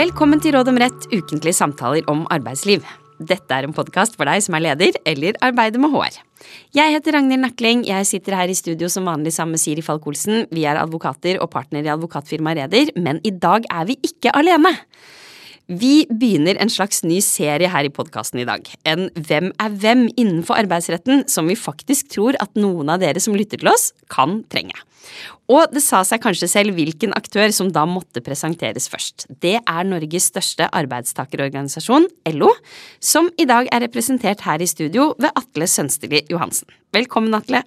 Velkommen til Råd om rett, ukentlige samtaler om arbeidsliv. Dette er en podkast for deg som er leder eller arbeider med HR. Jeg heter Ragnhild Nakling, jeg sitter her i studio som vanlig sammen med Siri Falk-Olsen. Vi er advokater og partner i advokatfirmaet Reder, men i dag er vi ikke alene. Vi begynner en slags ny serie her i podkasten i dag. En Hvem er hvem innenfor arbeidsretten som vi faktisk tror at noen av dere som lytter til oss, kan trenge. Og det sa seg kanskje selv hvilken aktør som da måtte presenteres først. Det er Norges største arbeidstakerorganisasjon, LO, som i dag er representert her i studio ved Atle Sønsteli Johansen. Velkommen, Atle.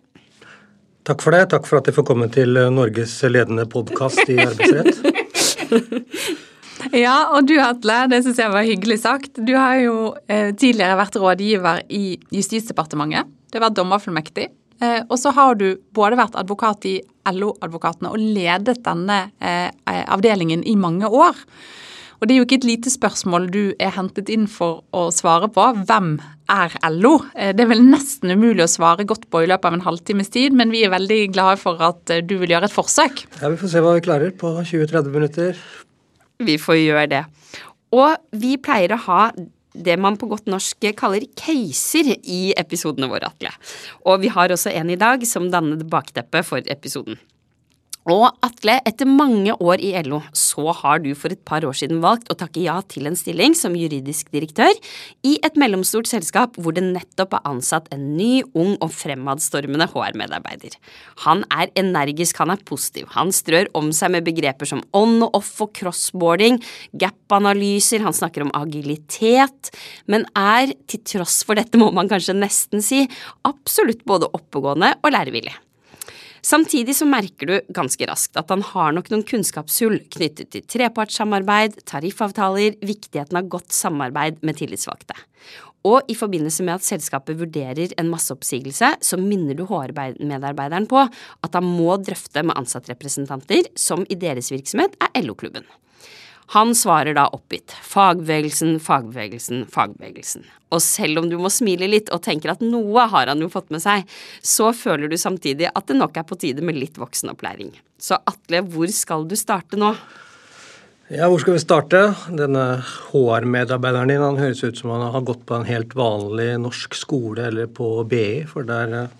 Takk for det. Takk for at jeg får komme til Norges ledende podkast i arbeidsrett. Ja, og du Atle, det syns jeg var hyggelig sagt. Du har jo eh, tidligere vært rådgiver i Justisdepartementet. Du har vært dommerfullmektig. Eh, og så har du både vært advokat i LO-advokatene og ledet denne eh, avdelingen i mange år. Og det er jo ikke et lite spørsmål du er hentet inn for å svare på. Hvem er LO? Eh, det er vel nesten umulig å svare godt på i løpet av en halvtimes tid, men vi er veldig glade for at eh, du vil gjøre et forsøk. Ja, Vi får se hva vi klarer på 20-30 minutter. Vi får gjøre det. Og vi pleier å ha det man på godt norsk kaller caser i episodene våre, Atle. Og vi har også en i dag som danner bakteppet for episoden. Og Atle, etter mange år i LO, så har du for et par år siden valgt å takke ja til en stilling som juridisk direktør i et mellomstort selskap hvor det nettopp er ansatt en ny, ung og fremadstormende HR-medarbeider. Han er energisk, han er positiv, han strør om seg med begreper som on og off og crossboarding, gap-analyser, han snakker om agilitet, men er, til tross for dette må man kanskje nesten si, absolutt både oppegående og lærevillig. Samtidig så merker du ganske raskt at han har nok noen kunnskapshull knyttet til trepartssamarbeid, tariffavtaler, viktigheten av godt samarbeid med tillitsvalgte. Og i forbindelse med at selskapet vurderer en masseoppsigelse, så minner du HR-medarbeideren på at han må drøfte med ansattrepresentanter, som i deres virksomhet er LO-klubben. Han svarer da oppgitt fagbevegelsen, fagbevegelsen, fagbevegelsen. Og selv om du må smile litt og tenker at noe har han jo fått med seg, så føler du samtidig at det nok er på tide med litt voksenopplæring. Så Atle, hvor skal du starte nå? Ja, hvor skal vi starte? Denne HR-medarbeideren din han høres ut som han har gått på en helt vanlig norsk skole eller på BI, for der er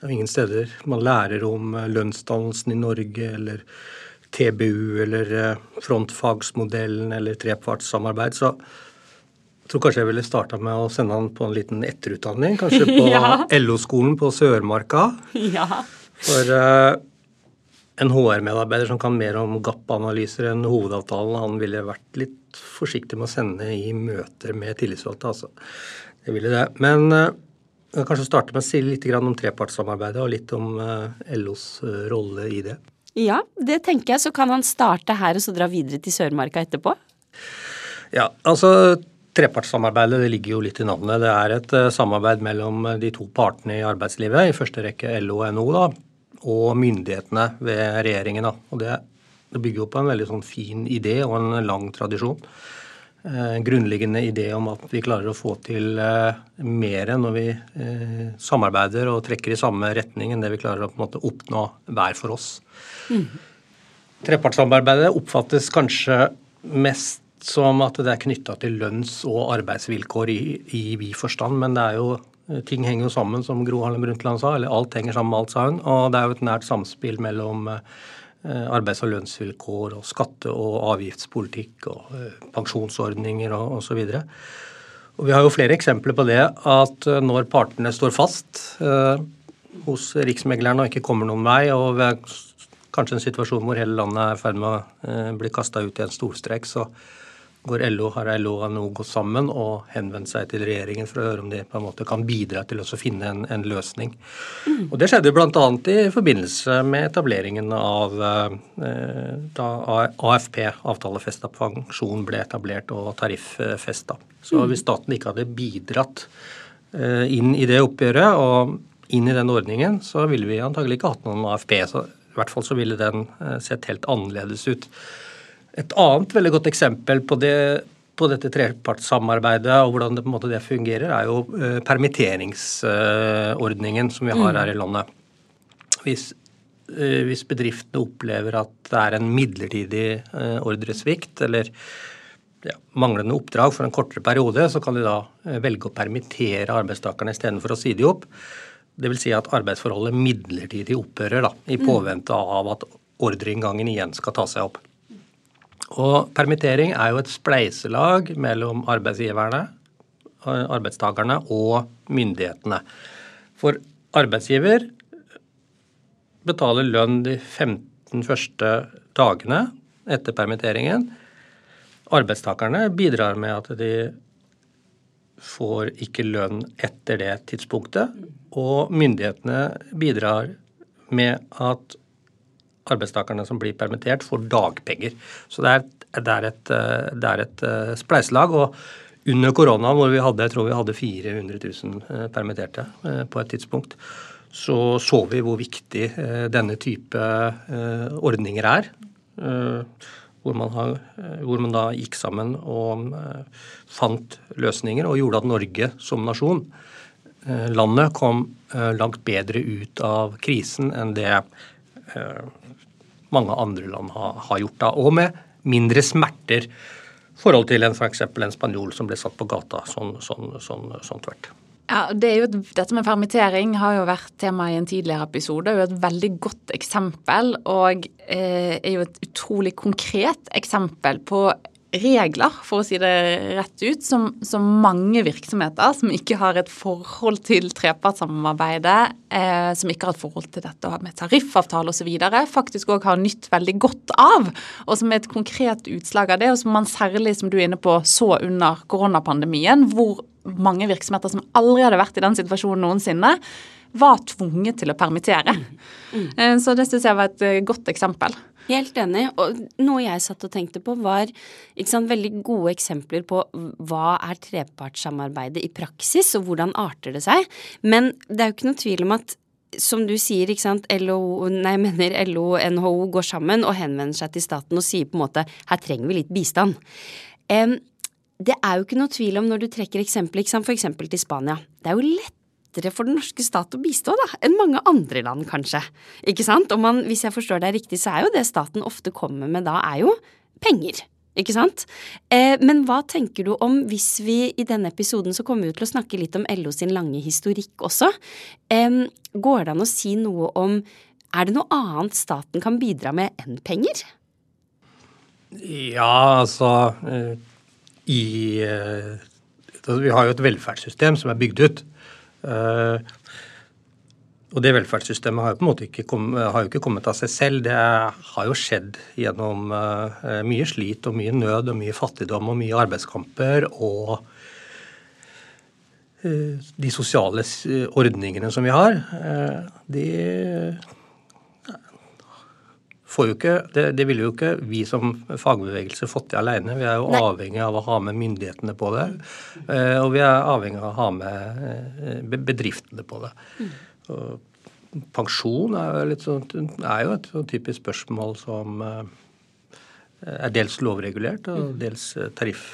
jo ingen steder man lærer om lønnsdannelsen i Norge eller TBU eller eh, frontfagsmodellen eller trepartssamarbeid. Så jeg tror kanskje jeg ville starta med å sende han på en liten etterutdanning. Kanskje på ja. LO-skolen på Sørmarka. Ja. For uh, en HR-medarbeider som kan mer om GAP-analyser enn hovedavtalen, han ville vært litt forsiktig med å sende i møter med tillitsvalgte. altså. Det ville det. Men uh, jeg kan kanskje starte med å si litt om trepartssamarbeidet og litt om uh, LOs rolle i det. Ja, det tenker jeg. Så kan han starte her og så dra videre til Sørmarka etterpå? Ja, altså Trepartssamarbeidet det ligger jo litt i navnet. Det er et uh, samarbeid mellom eh, de to partene i arbeidslivet, i første rekke LO og NHO, da, og myndighetene ved regjeringen. Da. Og det, det, bygger jo på en veldig sånn fin idé og en lang tradisjon. En grunnleggende idé om at vi klarer å få til mer når vi samarbeider og trekker i samme retning enn det vi klarer å på en måte oppnå hver for oss. Mm. Trepartssamarbeidet oppfattes kanskje mest som at det er knytta til lønns- og arbeidsvilkår i, i vid forstand, men det er jo ting henger jo sammen, som Gro Harlem Brundtland sa. Eller alt henger sammen med alt, sa hun. Og det er jo et nært samspill mellom eh, arbeids- og lønnsvilkår og skatte- og avgiftspolitikk og eh, pensjonsordninger og osv. Og vi har jo flere eksempler på det at eh, når partene står fast hos Riksmegleren og ikke kommer noen vei, og kanskje en situasjon hvor hele landet er i ferd med å eh, bli kasta ut i en storstreik, så går LO, har LO og NHO gått sammen og henvendt seg til regjeringen for å høre om de på en måte kan bidra til å finne en, en løsning. Mm. Og Det skjedde bl.a. i forbindelse med etableringen av eh, da AFP, avtalefesta pensjon, ble etablert og tariffesta. Så mm. hvis staten ikke hadde bidratt eh, inn i det oppgjøret og inn i den ordningen, så ville vi antagelig ikke hatt noen AFP. Så i hvert fall så ville den eh, sett helt annerledes ut. Et annet veldig godt eksempel på, det, på dette trepartssamarbeidet og hvordan det, måte det fungerer, er jo eh, permitteringsordningen som vi har mm. her i landet. Hvis, eh, hvis bedriftene opplever at det er en midlertidig ordresvikt, eller ja, manglende oppdrag for en kortere periode, så kan de da velge å permittere arbeidstakerne istedenfor å si de opp. Dvs. Si at arbeidsforholdet midlertidig opphører da, i påvente av at ordreinngangen igjen skal ta seg opp. Og permittering er jo et spleiselag mellom arbeidsgiverne, arbeidstakerne og myndighetene. For arbeidsgiver betaler lønn de 15 første dagene etter permitteringen. Arbeidstakerne bidrar med at de får ikke lønn etter det tidspunktet. Og myndighetene bidrar med at arbeidstakerne som blir permittert, får dagpenger. Så det er, det er et, det er et eh, spleiselag. Og under koronaen, hvor vi hadde, jeg tror vi hadde 400 000 eh, permitterte eh, på et tidspunkt, så så vi hvor viktig denne type ordninger er. Hvor man, har, hvor man da gikk sammen og fant løsninger og gjorde at Norge som nasjon, landet, kom langt bedre ut av krisen enn det mange andre land har, har gjort da, og med mindre smerter i forhold til f.eks. For en spanjol som ble satt på gata sånn, sånn, sånn, sånn tvert. Ja, det er jo, Dette med permittering har jo vært tema i en tidligere episode. Det er jo et veldig godt eksempel, og eh, er jo et utrolig konkret eksempel på regler, for å si det rett ut, som, som mange virksomheter som ikke har et forhold til trepartssamarbeidet, eh, som ikke har et forhold til dette med tariffavtale osv., faktisk òg har nytt veldig godt av. Og som er et konkret utslag av det, og som man særlig, som du er inne på, så under koronapandemien, hvor mange virksomheter som aldri hadde vært i den situasjonen noensinne, var tvunget til å permittere. Mm. Mm. Så det syns jeg var et eh, godt eksempel. Helt enig. Og noe jeg satt og tenkte på, var sant, veldig gode eksempler på hva er trepartssamarbeidet i praksis, og hvordan arter det seg. Men det er jo ikke noe tvil om at som du sier, ikke sant, LO, nei, jeg mener LO og NHO går sammen og henvender seg til staten og sier på en måte her trenger vi litt bistand. Um, det er jo ikke noe tvil om når du trekker eksempel, sant, for eksempel til Spania. Det er jo lettere for den norske stat å bistå da, enn mange andre land, kanskje. Ikke sant? Og man, hvis jeg forstår deg riktig, så er jo det staten ofte kommer med da, er jo penger. Ikke sant? Eh, men hva tenker du om hvis vi i denne episoden så kommer vi til å snakke litt om LO sin lange historikk også. Eh, går det an å si noe om Er det noe annet staten kan bidra med enn penger? Ja, altså eh, i eh, altså, Vi har jo et velferdssystem som er bygd ut. Eh, og det velferdssystemet har jo på en måte ikke, kommet, har jo ikke kommet av seg selv. Det har jo skjedd gjennom uh, mye slit og mye nød og mye fattigdom og mye arbeidskamper og de sosiale ordningene som vi har, de ikke det, det ville jo ikke vi som fagbevegelse fått til alene. Vi er jo Nei. avhengig av å ha med myndighetene på det. Eh, og vi er avhengig av å ha med eh, bedriftene på det. Og pensjon er jo, sånt, er jo et sånn typisk spørsmål som eh, er dels lovregulert og mm. dels, tariff,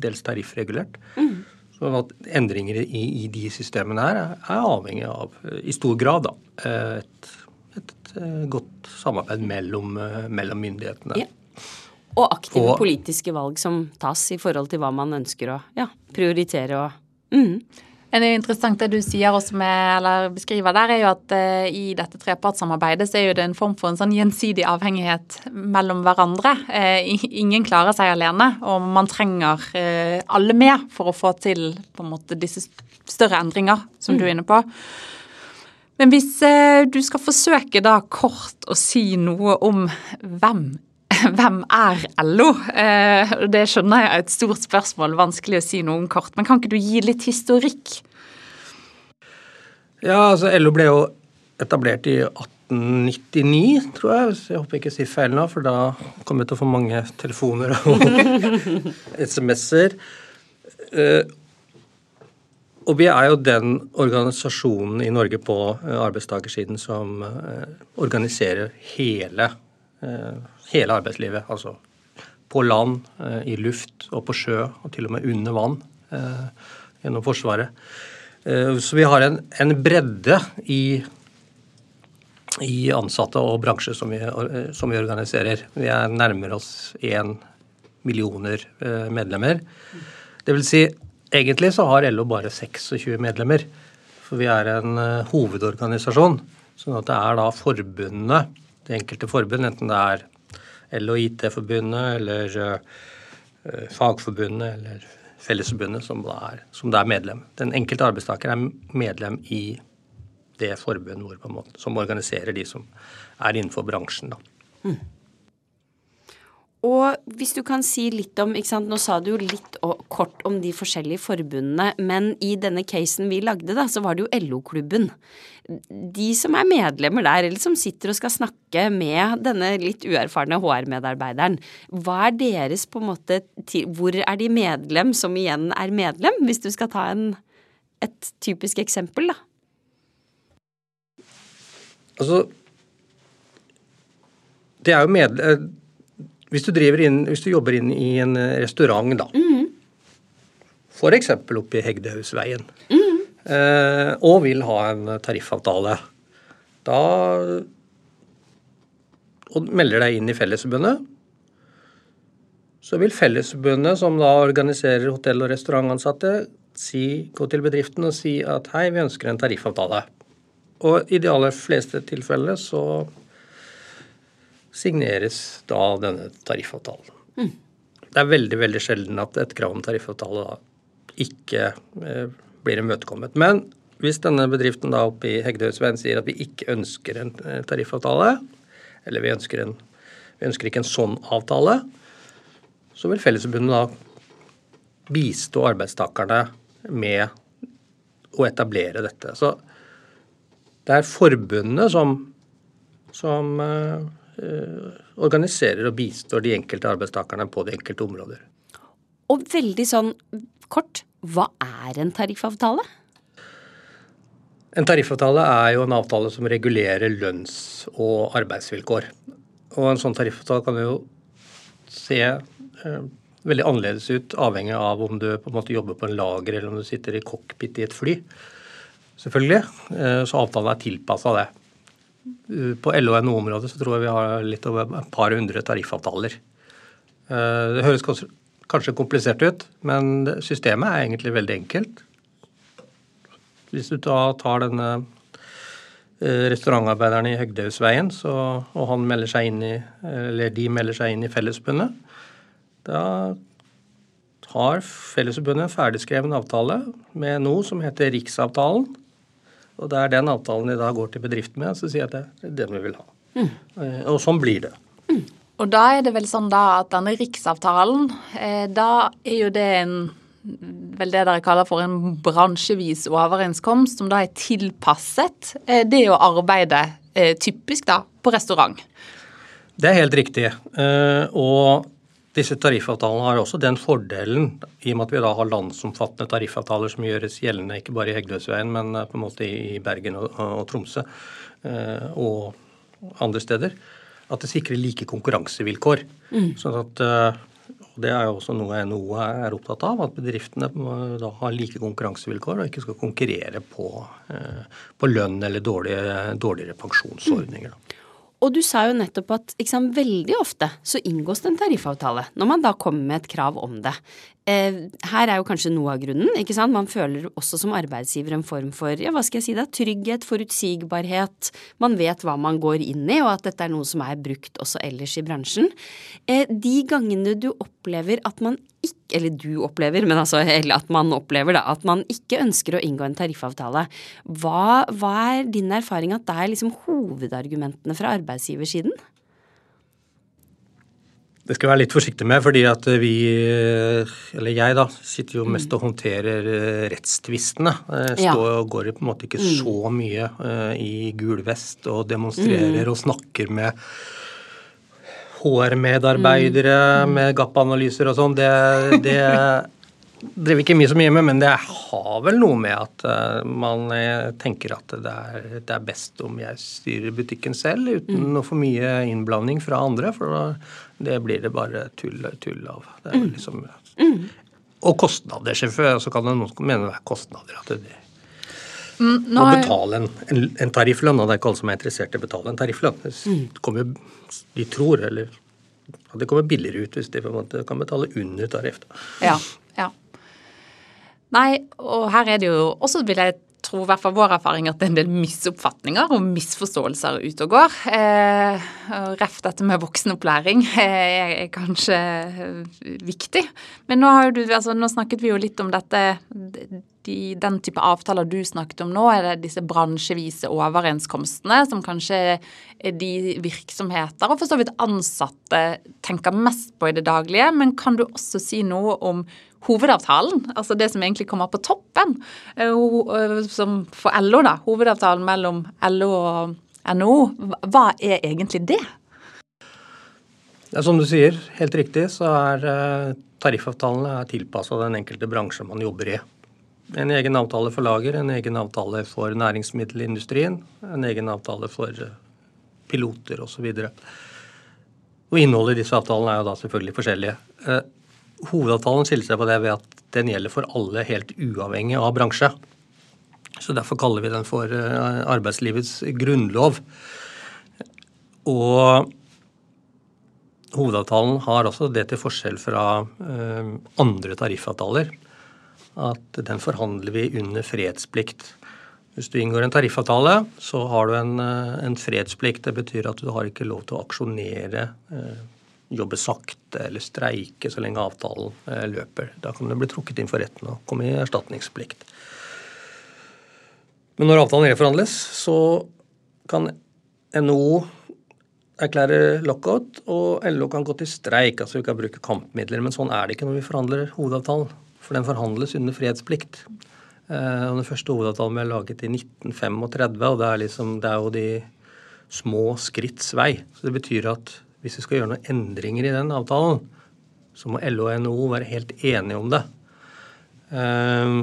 dels tariffregulert. Mm. Så at endringer i, i, de systemene her er, avhengig av, i stor grad, da, et godt samarbeid mellom, eh, mellom myndighetene. Ja. Og aktive og, politiske valg som tas i forhold til hva man ønsker å ja, prioritere og mm. Det er interessant det du sier også med, eller beskriver der, er jo at uh, i dette trepartssamarbeidet så er jo det en form for en sånn gjensidig avhengighet mellom hverandre. Uh, ingen klarer seg alene, og man trenger uh, alle med for å få til på en måte disse større endringer som mm. du er inne på. Men hvis eh, du skal forsøke da kort å si noe om hvem hvem er LO? Eh, det skjønner jeg er et stort spørsmål, vanskelig å si noe om kort. Men kan ikke du gi litt historikk? Ja, altså LO ble jo etablert i 1899, tror jeg. så jeg håper jeg ikke sier feil nå, for da kommer jeg til å få mange telefoner og SMS-er. Og vi er jo den organisasjonen i Norge på eh, arbeidstakersiden som eh, organiserer hele, eh, hele arbeidslivet. Altså på land, i luft og på sjø, og til og med under vann gjennom Forsvaret. Så vi har en, en bredde i, i, ansatte og bransjer som vi, som vi organiserer. Vi er nærmer oss én millioner medlemmer. Det vil si, egentlig så har LO bare 26 medlemmer. For vi er en uh, hovedorganisasjon. Sånn at det er da forbundene, det enkelte forbund, enten det er LO IT-forbundet eller uh, Fagforbundet eller Fellesforbundet, som, som det er medlem. Den enkelte arbeidstaker er medlem i det forbundet som organiserer de som er innenfor bransjen. Da. Mm. Og hvis du kan si litt om ikke sant, Nå sa du jo litt kort om de forskjellige forbundene, men i denne casen vi lagde, da, så var det jo LO-klubben. De som er medlemmer der, eller som sitter og skal snakke med denne litt uerfarne HR-medarbeideren, hva er deres på en måte Hvor er de medlem som igjen er medlem, hvis du skal ta en, et typisk eksempel, da? Altså Det er jo medlem hvis du, inn, hvis du, jobber inn i en eh, restaurant, da, mm. f.eks. oppe i Hegdehusveien. mm. eh, og vil ha en tariffavtale, da og melder deg inn i Fellesforbundet, så vil Fellesforbundet, som da organiserer hotell- og restaurantansatte, si, gå til bedriften og si at hei, vi ønsker en tariffavtale. Og i de aller fleste tilfellene så signeres da denne tariffavtalen. Mm. Det er veldig veldig sjelden at et krav om tariffavtale da ikke eh, blir imøtekommet. Men hvis denne bedriften da oppe i Hegdehaugsveien sier at vi ikke ønsker en eh, tariffavtale, eller vi ønsker, en, vi ønsker ikke en sånn avtale, så vil Fellesforbundet da bistå arbeidstakerne med å etablere dette. Så det er forbundet som, som Eh, organiserer og bistår de enkelte arbeidstakerne på de enkelte områder. Og veldig sånn kort, hva er en tariffavtale? En tariffavtale er jo en avtale som regulerer lønns- og arbeidsvilkår. Og en sånn tariffavtale kan jo se eh, veldig annerledes ut, avhengig av om du på en måte jobber på en lager eller om du sitter i cockpit i et fly. Selvfølgelig. Eh, så avtalen er tilpassa det. På LO- og NO-området så tror jeg vi har litt over et par hundre tariffavtaler. Eh, det høres kanskje komplisert ut, men systemet er egentlig veldig enkelt. Hvis du da tar denne eh, restaurantarbeideren i Høgdehusveien, og han melder seg inn i, eller de melder seg inn i Fellesforbundet, da har Fellesforbundet en ferdigskreven avtale med noe som heter Riksavtalen. Og det er den avtalen de da går til bedriften med, så sier jeg at det er den vi vil ha. Mm. Og sånn blir det. Mm. Og da er det vel sånn da at denne riksavtalen, eh, da er jo det en vel det dere kaller for en bransjevis overenskomst, som da er tilpasset eh, det å arbeide eh, typisk da på restaurant. Det er helt riktig. Eh, og disse tariffavtalene har også den fordelen, i og med at vi da har landsomfattende tariffavtaler som gjøres gjeldende ikke bare i Hegdøsveien, men eh, på en måte i Bergen og, og Tromsø eh, og andre steder, at det sikrer like konkurransevilkår. Mm. Sånn at og det er jo også noe NHO er opptatt av, at bedriftene da har like konkurransevilkår og ikke skal konkurrere på, på lønn eller dårlige, dårligere pensjonsordninger. Da. Og du sa jo nettopp at sant, veldig ofte så inngås det en tariffavtale når man da kommer med et krav om det. Eh, her er jo kanskje noe av grunnen. ikke sant? Man føler også som arbeidsgiver en form for ja, hva skal jeg si da, trygghet, forutsigbarhet. Man vet hva man går inn i, og at dette er noe som er brukt også ellers i bransjen. Eh, de gangene du opplever at man ikke eller du opplever, men altså eller at man opplever da, at man ikke ønsker å inngå en tariffavtale. Hva, hva er din erfaring at det er liksom hovedargumentene fra arbeidsgiversiden? Det skal vi være litt forsiktig med, fordi at vi, eller jeg da, sitter jo mest og håndterer eh, rettstvistene. Eh, står og går på en måte ikke mm. så mye eh, i gul vest og demonstrerer mm. og snakker med HR-medarbeidere mm. med gap-analyser og sånn. Det, det driver ikke mye så mye med, men det har vel noe med at uh, man uh, tenker at det er, det er, best om jeg styrer butikken selv uten mm. å få mye innblanding fra andre, for da, det blir det bare tull, tull av. Det er mm. liksom, mm. Og kostnader, selvfølgelig. Så kan det noen mene det er kostnader. at det, Mm, å betale en, en, en tarifflønn, og det er ikke alle som er interessert i å betale en tarifflønn. Kommer, De tror, eller at det kommer billigere ut hvis de måte kan betale under tariff. Ja. Nei, og her er det jo også, vil jeg tro, i hvert fall vår erfaring, at det er en del misoppfatninger og misforståelser ute og går. Eh, Ref dette med voksenopplæring er, er kanskje viktig. Men nå, har du, altså, nå snakket vi jo litt om dette de, den type avtaler du snakket om nå, er det disse bransjevise overenskomstene, som kanskje er de virksomheter og for så vidt ansatte tenker mest på i det daglige. Men kan du også si noe om hovedavtalen, altså det som egentlig kommer på toppen, eh, eh, som for LO, da, hovedavtalen mellom LO og NHO, hva er egentlig det? Som du sier, helt riktig, så er eh, tariffavtalene tilpassa den enkelte bransje man jobber i. En egen avtale for lager, en egen avtale for næringsmiddelindustrien, en egen avtale for piloter osv. Og innholdet i disse avtalene er jo da selvfølgelig forskjellige. Hovedavtalen skiller seg på det ved at den gjelder for alle helt uavhengig av bransje. Så Derfor kaller vi den for arbeidslivets grunnlov. Og hovedavtalen har også det til forskjell fra andre tariffavtaler at den forhandler vi under fredsplikt. Hvis du inngår en tariffavtale, så har du en, eh, en, fredsplikt. Det betyr at du har ikke lov til å aksjonere, eh, jobbe sakte eller streike så lenge avtalen eh, løper. Da kan du bli trukket inn for retten og komme i erstatningsplikt. Men når avtalen reforhandles, så kan NHO erklære lockout, og LO kan gå til streik. Altså vi kan bruke kampmidler. Men sånn er det ikke når vi forhandler hovedavtalen for den forhandles under fredsplikt. Eh, og Den første hovedavtalen ble laget i 1935, og det er, liksom, det er jo de små skritts vei. Så Det betyr at hvis vi skal gjøre noen endringer i den avtalen, så må LO og NHO være helt enige om det. Um,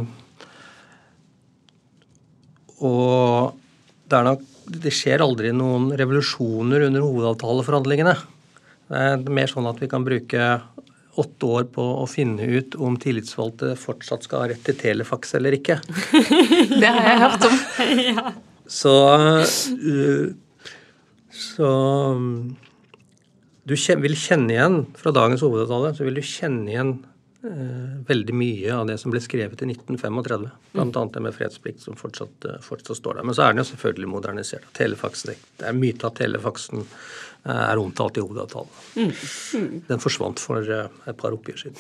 og det, er nok, det skjer aldri noen revolusjoner under hovedavtaleforhandlingene. Det er mer sånn at vi kan bruke åtte år på å finne ut om tillitsvalgte fortsatt skal ha rett til telefax eller ikke. det har jeg hørt om. ja. Så uh, Så du vil kjenne igjen fra dagens hovedavtale så vil du kjenne igjen eh, veldig mye av det som ble skrevet i 1935. Bl.a. det med fredsplikt som fortsatt, uh, fortsatt, står der. Men så er den jo selvfølgelig modernisert. Telefax, det er myte at telefaksen er omtalt i hovedavtalen. Mm. Mm. Den forsvant for eh, et par oppgjør siden.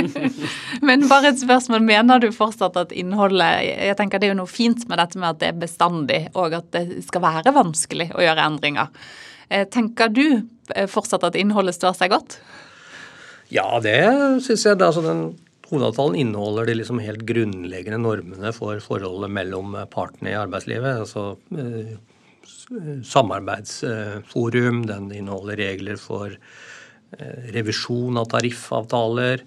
Men bare et spørsmål. Mener du fortsatt at innholdet Jeg tenker Det er jo noe fint med dette med at det er bestandig, og at det skal være vanskelig å gjøre endringer. Eh, tenker du eh, fortsatt at innholdet står seg godt? Ja, det syns jeg. Altså, den Hovedavtalen inneholder de liksom helt grunnleggende normene for forholdet mellom partene i arbeidslivet. altså samarbeidsforum. Den inneholder regler for eh, revisjon av tariffavtaler.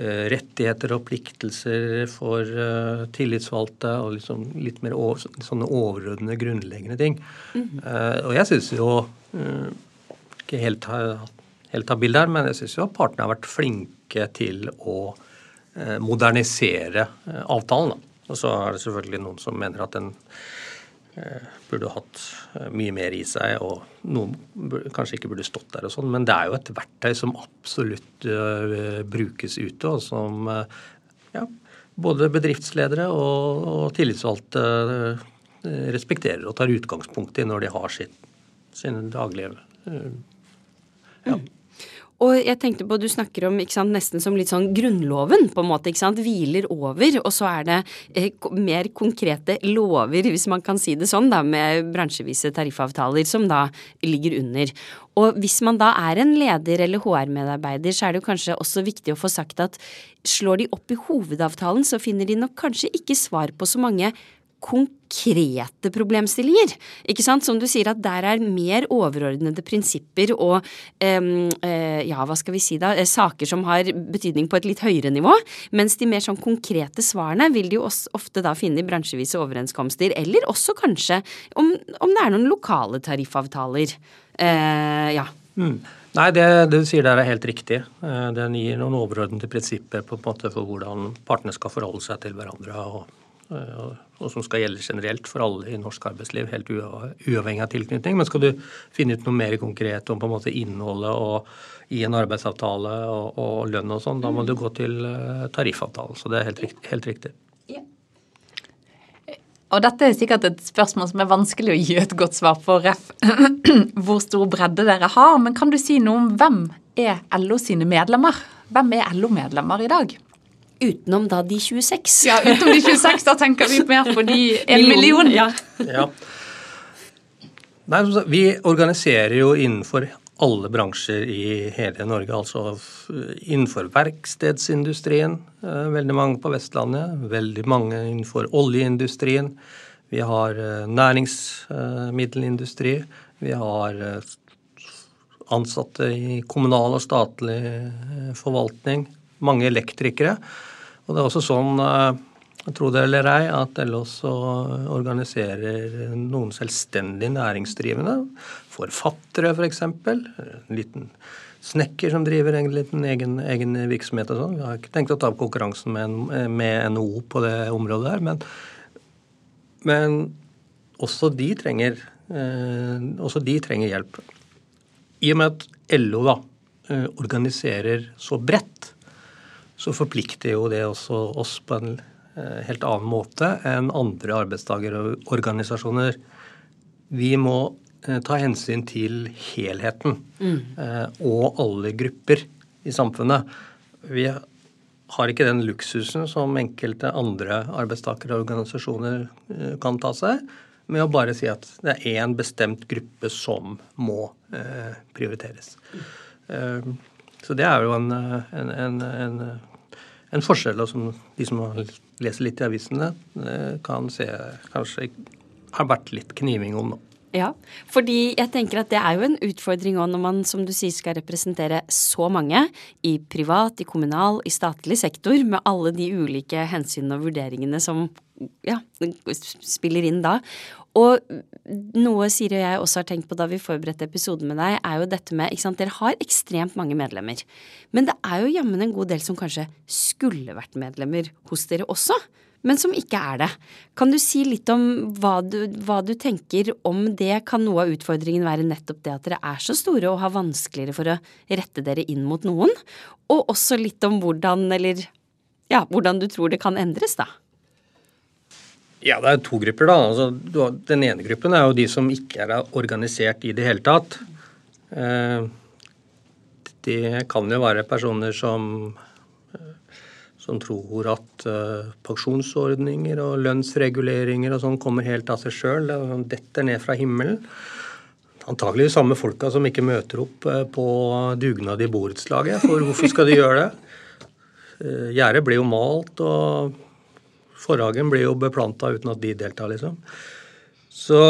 Eh, rettigheter og pliktelser for eh, tillitsvalgte og liksom litt mer over, sånne overordnede, grunnleggende ting. Mm. Og jeg syns jo Ikke helt, helt ta bildet her, men jeg syns jo at partene har vært flinke til å modernisere avtalen. Da. Og så er det selvfølgelig noen som mener at den Eh, burde hatt eh, mye mer i seg, og noen kanskje ikke burde stått der og sånn. Men det er jo et verktøy som absolutt uh, brukes ute, og som uh, ja, både bedriftsledere og, og tillitsvalgte uh, respekterer og tar utgangspunkt i når de har sitt, sin daglige ja. Og jeg tenkte på, du snakker om sant, nesten som litt sånn Grunnloven, på en måte. ikke sant, Hviler over, og så er det eh, mer konkrete lover, hvis man kan si det sånn, da, med bransjevise tariffavtaler som da ligger under. Og hvis man da er en leder eller HR-medarbeider, så er det jo kanskje også viktig å få sagt at slår de opp i hovedavtalen, så finner de nok kanskje ikke svar på så mange konkrete problemstillinger. Ikke sant? Som du sier, at der er mer overordnede prinsipper og um, ja, hva skal vi si da, eh, saker som har betydning på et litt høyere nivå. Mens de mer sånn konkrete svarene vil de jo ofte da finne i bransjevise overenskomster, eller også kanskje om, om det er noen lokale tariffavtaler. Uh, ja. Mm. Nei, det, det, du sier der er helt riktig. Den gir noen overordnede prinsipper på en måte for hvordan partene skal forholde seg til hverandre. og og som skal gjelde generelt for alle i norsk arbeidsliv, helt uavhengig av tilknytning. Men skal du finne ut noe mer konkret om på en måte innholdet og i en arbeidsavtale og, og lønn og sånn, da må du gå til eh, tariffavtalen. Så det er helt, helt riktig. Og dette er sikkert et spørsmål som er vanskelig å gi et godt svar på, ref. hvor stor bredde dere har. Men kan du si noe om hvem er LO sine medlemmer? Hvem er LO-medlemmer i dag? Utenom da de 26. Ja, utenom de 26. Da tenker vi mer på de en million. Ja. ja. Nei, vi organiserer jo innenfor alle bransjer i hele Norge. Altså innenfor verkstedsindustrien, eh, veldig mange på Vestlandet. Veldig mange innenfor oljeindustrien. Vi har eh, næringsmiddelindustri. Vi har eh, ansatte i kommunal og statlig forvaltning. Mange elektrikere. Og det er også sånn Tro det eller ei, at LO også organiserer noen selvstendig næringsdrivende. Forfattere, f.eks. For en liten snekker som driver en liten egen, egen virksomhet og sånn. Vi har ikke tenkt å ta opp konkurransen med, med NHO på det området der, men, men også, de trenger, eh, også de trenger hjelp. I og med at LO da eh, organiserer så bredt, så forplikter jo det også oss på en Eh, helt annen måte enn andre arbeidstakerorganisasjoner. Vi må eh, ta hensyn til helheten mm. og alle grupper i samfunnet. Vi har ikke den luksusen som enkelte andre arbeidstakerorganisasjoner kan ta seg, med å bare si at det er én bestemt gruppe som må prioriteres. Så det er jo en, en, en, en en forskjell som de som leser litt i avisene, eh, kan se kanskje har vært litt kniving om nå. Ja, fordi jeg tenker at det er jo en utfordring òg når man som du sier skal representere så mange i privat, i kommunal, i statlig sektor med alle de ulike hensynene og vurderingene som ja, spiller inn da. Og noe Siri og jeg også har tenkt på da vi forberedte episoden med deg, er jo dette med ikke sant, Dere har ekstremt mange medlemmer. Men det er jo jammen en god del som kanskje skulle vært medlemmer hos dere også, men som ikke er det. Kan du si litt om hva du, hva du tenker om det? Kan noe av utfordringen være nettopp det at dere er så store og har vanskeligere for å rette dere inn mot noen? Og også litt om hvordan, eller ja, hvordan du tror det kan endres, da? Ja, det er to grupper. da. Altså, den ene gruppen er jo de som ikke er organisert i det hele tatt. Eh, det kan jo være personer som, eh, som tror at eh, pensjonsordninger og lønnsreguleringer og sånn kommer helt av seg sjøl. Sånn, detter ned fra himmelen. Antagelig de samme folka som ikke møter opp på dugnad i borettslaget. For hvorfor skal de gjøre det? Gjerdet blir jo malt, og Forhagen blir jo beplanta uten at de deltar, liksom. Så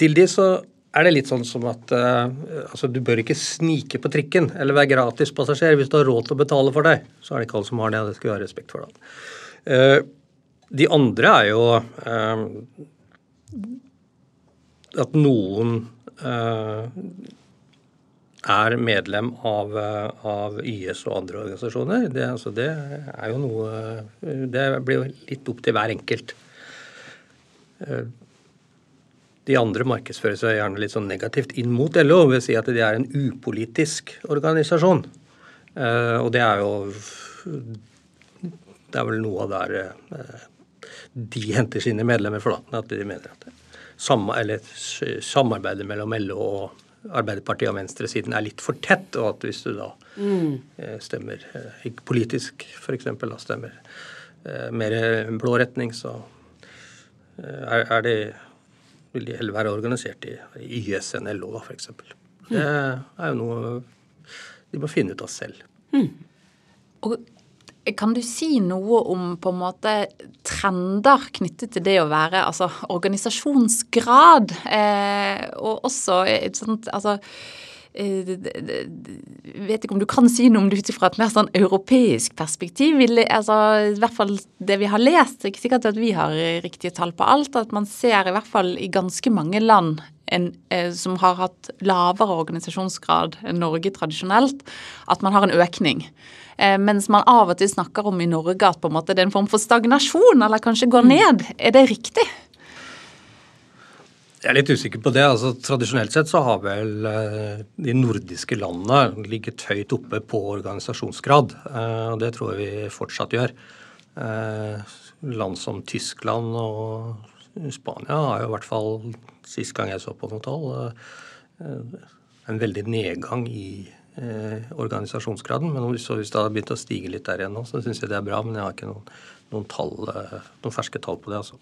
til de så er det litt sånn som at uh, altså du bør ikke snike på trikken eller være gratispassasjer. Hvis du har råd til å betale for deg, så er det ikke alle som har det. og Det skal vi ha respekt for. da. Uh, de andre er jo uh, at noen er medlem av, av, YS og andre organisasjoner. Det, altså, det, er jo noe Det blir jo litt opp til hver enkelt. De andre markedsfører seg gjerne litt sånn negativt inn mot LO å si at de er en upolitisk organisasjon. Og det er jo Det er vel noe av der de henter sine medlemmer for, da. At de mener at samarbeidet mellom LO og Arbeiderpartiet og venstresiden er litt for tett, og at hvis du da mm. Eh, stemmer eh, politisk f.eks. da stemmer eh, mer blå retning, så er, er det vil de heller være organisert i, YS enn LO, da, f.eks. Det er jo noe de må finne ut av selv. Mm. Og kan du si noe om på en måte trender knyttet til det å være altså organisasjonsgrad? Eh, og også et sånt altså eh, vet ikke om du kan si noe om det ut fra et mer sånn europeisk perspektiv. Altså, I hvert fall det vi har lest, det er ikke sikkert at vi har riktige tall på alt, at man ser i hvert fall i ganske mange land en, eh, som har hatt lavere organisasjonsgrad enn Norge tradisjonelt, at man har en økning. Eh, mens man av og til snakker om i Norge at på en måte det er en form for stagnasjon, eller kanskje går ned. Er det riktig? Jeg er litt usikker på det. altså Tradisjonelt sett så har vel eh, de nordiske landene ligget høyt oppe på organisasjonsgrad. eh, Og det tror jeg vi fortsatt gjør. Land som Tyskland og Spania har jo i hvert fall, sist gang jeg så på noe tall, en veldig nedgang i eh, organisasjonsgraden. Men hvis hvis det har begynt å stige litt der igjen nå, så syns jeg det er bra. Men jeg har ikke noen, noen, tall, eh, noen ferske tall på det. altså.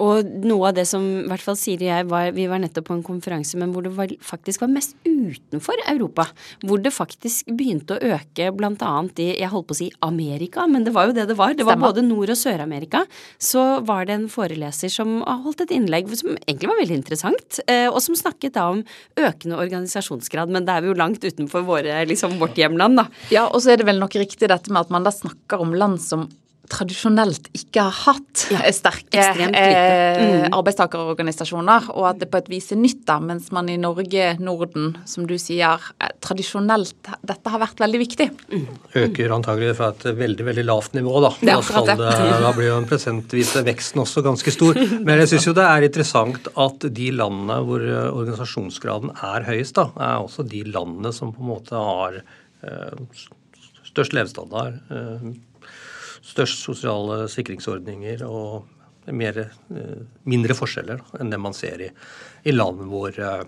Og noe av det som i hvert fall Siri og jeg var Vi var nettopp på en konferanse, men hvor det var, faktisk var mest utenfor Europa. Hvor det faktisk begynte å øke annet i Jeg holdt på å si Amerika, men det var jo det det var. Det var både Nord- og Sør-Amerika. Så var det en foreleser som holdt et innlegg som egentlig var veldig interessant, eh, og som snakket da om økende organisasjonsgrad. Men det er vi jo langt utenfor våre, liksom, vårt hjemland, da. Ja, og så er det vel nok riktig dette med at man da snakker om land som tradisjonelt ikke har hatt Ja, sterke eh. Mm. arbeidstakerorganisasjoner, og at det på et vis er nytt, da, mens man i Norge, Norden, som du sier, eh, tradisjonelt dette har vært veldig viktig. øker antagelig fra et veldig veldig lavt nivå. Da Det er Da akkurat det. Da blir jo den prosentvise veksten også ganske stor. Men jeg syns jo det er interessant at de landene hvor eh, organisasjonsgraden er høyest, da, er også de landene som på en måte har eh, størst levestandard, eh, størst sosiale sikringsordninger og mer, eh, mindre forskjeller da, enn det man ser i, i land hvor eh,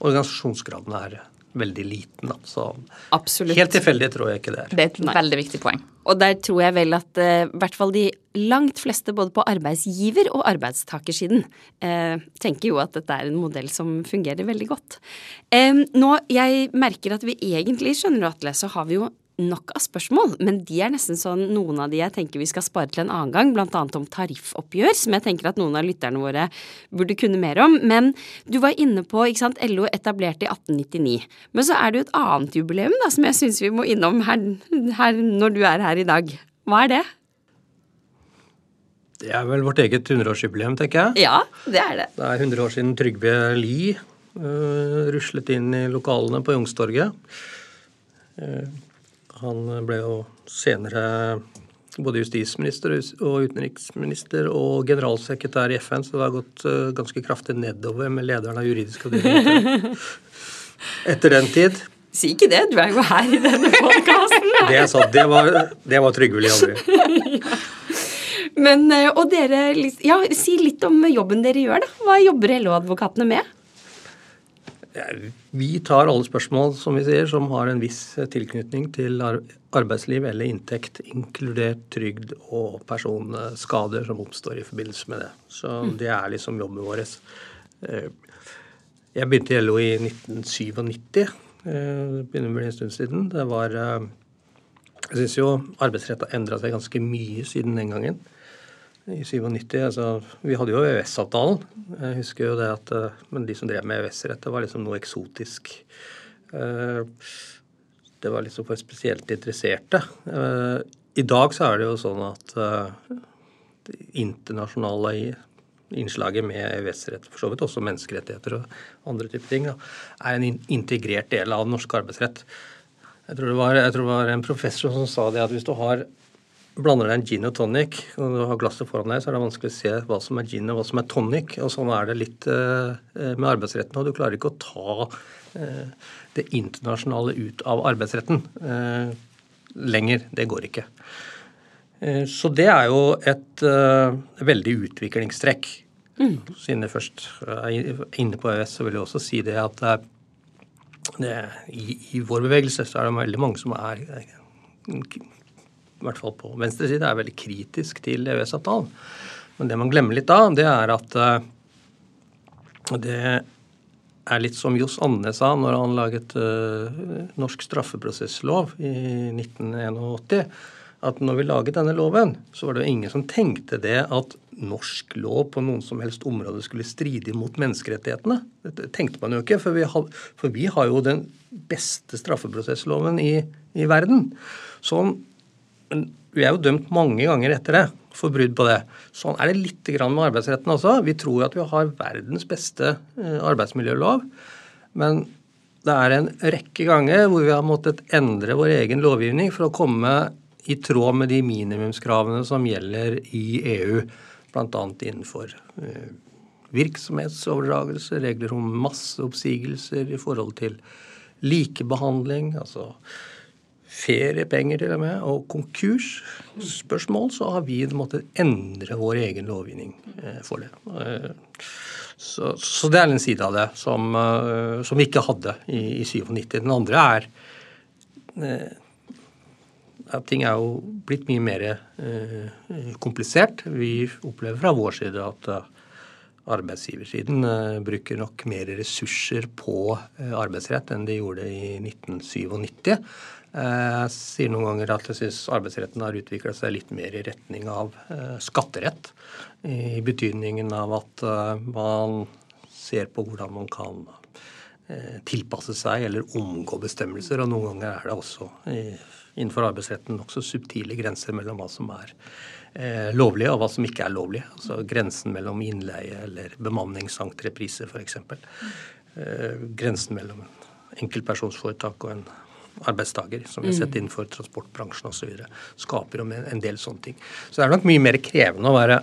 organisasjonsgraden er veldig liten. Da. Så Absolutt. helt tilfeldig tror jeg ikke det er. Det er et Nei. veldig viktig poeng. Og der tror jeg vel at eh, i hvert fall de langt fleste, både på arbeidsgiver- og arbeidstakersiden, eh, tenker jo at dette er en modell som fungerer veldig godt. Eh, nå, Jeg merker at vi egentlig, skjønner du Atle, så har vi jo nok av spørsmål, men de er nesten sånn noen av de jeg tenker vi skal spare til en annen gang, annet om tariffoppgjør, som jeg tenker at noen av lytterne våre burde kunne mer om. Men du var inne på ikke sant, LO etablert i 1899. Men så er det jo et annet jubileum da, som jeg syns vi må innom her, her når du er her i dag. Hva er det? Det er vel vårt eget 100-årsjubileum, tenker jeg. Ja, det er det. Det er 100 år siden Trygve Lie uh, ruslet inn i lokalene på Youngstorget. Eh, han ble jo senere både justisminister og utenriksminister og generalsekretær i FN, så det har gått øh, ganske kraftig nedover med lederen av juridisk avdeling etter, den tid. Si ikke det, du er jo her i denne podkasten. Det jeg sa, det var, det var Trygve Lie. Men, eh, og dere, ja, si litt om jobben dere gjør, da. Hva jobber LO-advokatene med? Vi tar alle spørsmål som vi sier, som har en viss tilknytning til arbeidsliv eller inntekt, inkludert trygd og personskader som oppstår i forbindelse med det. Så det er liksom jobben vår. Eh, Jeg begynte i LO i 1997. eh, Det begynner å bli en stund siden. Det var eh, Jeg syns jo arbeidsrett har endra seg ganske mye siden den gangen i 97. Altså, vi hadde jo EØS-avtalen. Jeg husker jo det at eh, Men de som drev med EØS-rett, det var liksom noe eksotisk. Eh, Det var liksom for spesielt interesserte. Eh, I dag så er det jo sånn at det internasjonale innslaget med EØS-rett, for så vidt også menneskerettigheter og andre typer ting, da, er en integrert del av norsk arbeidsrett. Jeg tror, var, jeg tror det var en professor som sa det at hvis du har blander deg en gin og tonic, og du har glasset foran deg, så er det vanskelig å se hva som er gin og hva som er tonic. Og sånn er det litt eh, med arbeidsretten. Og du klarer ikke å ta eh, det internasjonale ut av arbeidsretten eh, lenger. Det går ikke. Eh, så det er jo et eh, veldig utviklingstrekk. Siden jeg først er inne på EØS, så vil jeg også si det at eh, det, i, i vår bevegelse så er det veldig mange som er eh, i hvert fall på venstre side, er veldig kritisk til EØS-avtalen. Men det man glemmer litt da, det er at eh, det er litt som Johs Anne sa når han laget eh, norsk straffeprosesslov i 1981. At når vi laget denne loven, så var det jo ingen som tenkte det at norsk lov på noen som helst område skulle stride mot menneskerettighetene. Det tenkte man jo ikke, for vi har, for vi har jo den beste straffeprosessloven i, i verden. Sånn men vi er jo dømt mange ganger etter det for brudd på det. Sånn er det litt med arbeidsretten også. Vi tror at vi har verdens beste eh, arbeidsmiljølov. Men det er en rekke ganger hvor vi har måttet endre vår egen lovgivning for å komme i tråd med de minimumskravene som gjelder i EU, bl.a. innenfor eh, virksomhetsoverdragelse, regler om masseoppsigelser i forhold til likebehandling, altså feriepenger til og med, og konkursspørsmål, så har vi måttet endre vår egen lovgivning eh, for det. Eh, så, så det er en side av det som, eh, som vi ikke hadde i, i 97. Den andre er at ting er jo blitt mye mer komplisert. Vi opplever fra vår side at arbeidsgiversiden bruker nok mer ressurser på arbeidsrett enn de gjorde i 1997. Jeg sier noen ganger at jeg syns arbeidsretten har utvikla seg litt mer i retning av eh, skatterett. I betydningen av at eh, man ser på hvordan man kan eh, tilpasse seg eller omgå bestemmelser. Og noen ganger er det også innenfor arbeidsretten nokså subtile grenser mellom hva som er lovlig og hva som ikke er lovlig. Altså grensen mellom innleie eller bemanningsentreprise f.eks. Grensen mellom enkeltpersonsforetak og en arbeidstaker, som vi har sett mm. innenfor transportbransjen osv. Skaper om en del sånne ting. Så det er nok mye mer krevende å, være,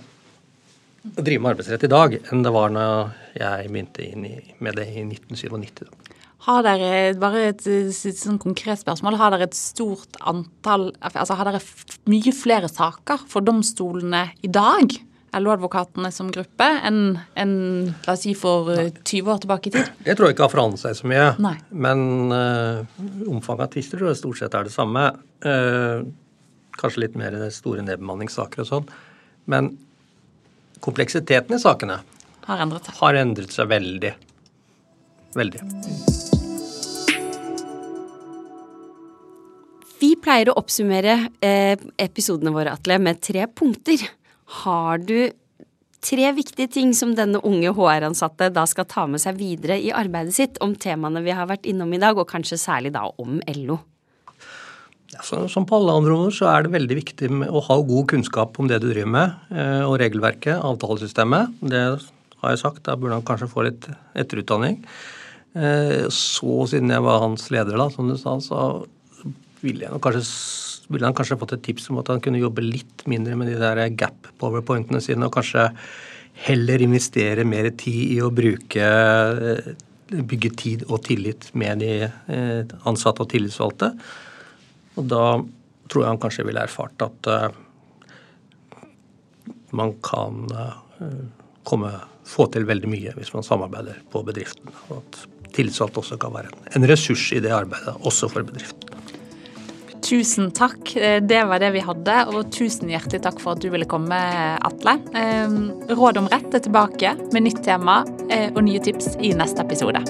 å drive med arbeidsrett i dag enn det var når jeg begynte inn i, med det i 1997. Har dere bare et sånn konkret spørsmål, har dere et stort antall altså Har dere mye flere saker for domstolene i dag? LO-advokatene som gruppe enn en, la oss si for Nei. Eh, 20 år tilbake i tid? Det tror jeg ikke har forandret seg så mye. Nei. Men uh, omfanget av tvister tror jeg stort sett er det samme. Uh, kanskje litt mer store nedbemanningssaker og sånn. Men kompleksiteten i sakene har endret seg, har endret seg veldig. Veldig. Vi pleier å oppsummere eh, episodene våre Atle, med tre punkter. Har du tre viktige ting som denne unge HR-ansatte da skal ta med seg videre i arbeidet sitt om temaene vi har vært innom i dag, og kanskje særlig da om LO? Ja, som på alle andre områder så er det veldig viktig å ha god kunnskap om det du driver med, eh, og regelverket, avtalesystemet. Det har jeg sagt, da burde han kanskje få litt etterutdanning. Eh, så siden jeg var hans leder, da, som du sa, så ville jeg nok ville han kanskje fått et tips om at han kunne jobbe litt mindre med de der gap-powerpointene sine, og kanskje heller investere mer tid i å bruke eh, bygge tid og tillit med de eh, ansatte og tillitsvalgte. Og da tror jeg han kanskje ville erfart at uh, man kan komme, få til veldig mye hvis man samarbeider på bedriften. Og at tillitsvalgte også kan være en ressurs i det arbeidet, også for bedriften. Tusen takk. Eh, det var det vi hadde. Og tusen hjertelig takk for at du ville komme, Atle. Eh, Råd om rett er tilbake med nytt tema eh, og nye tips i neste episode.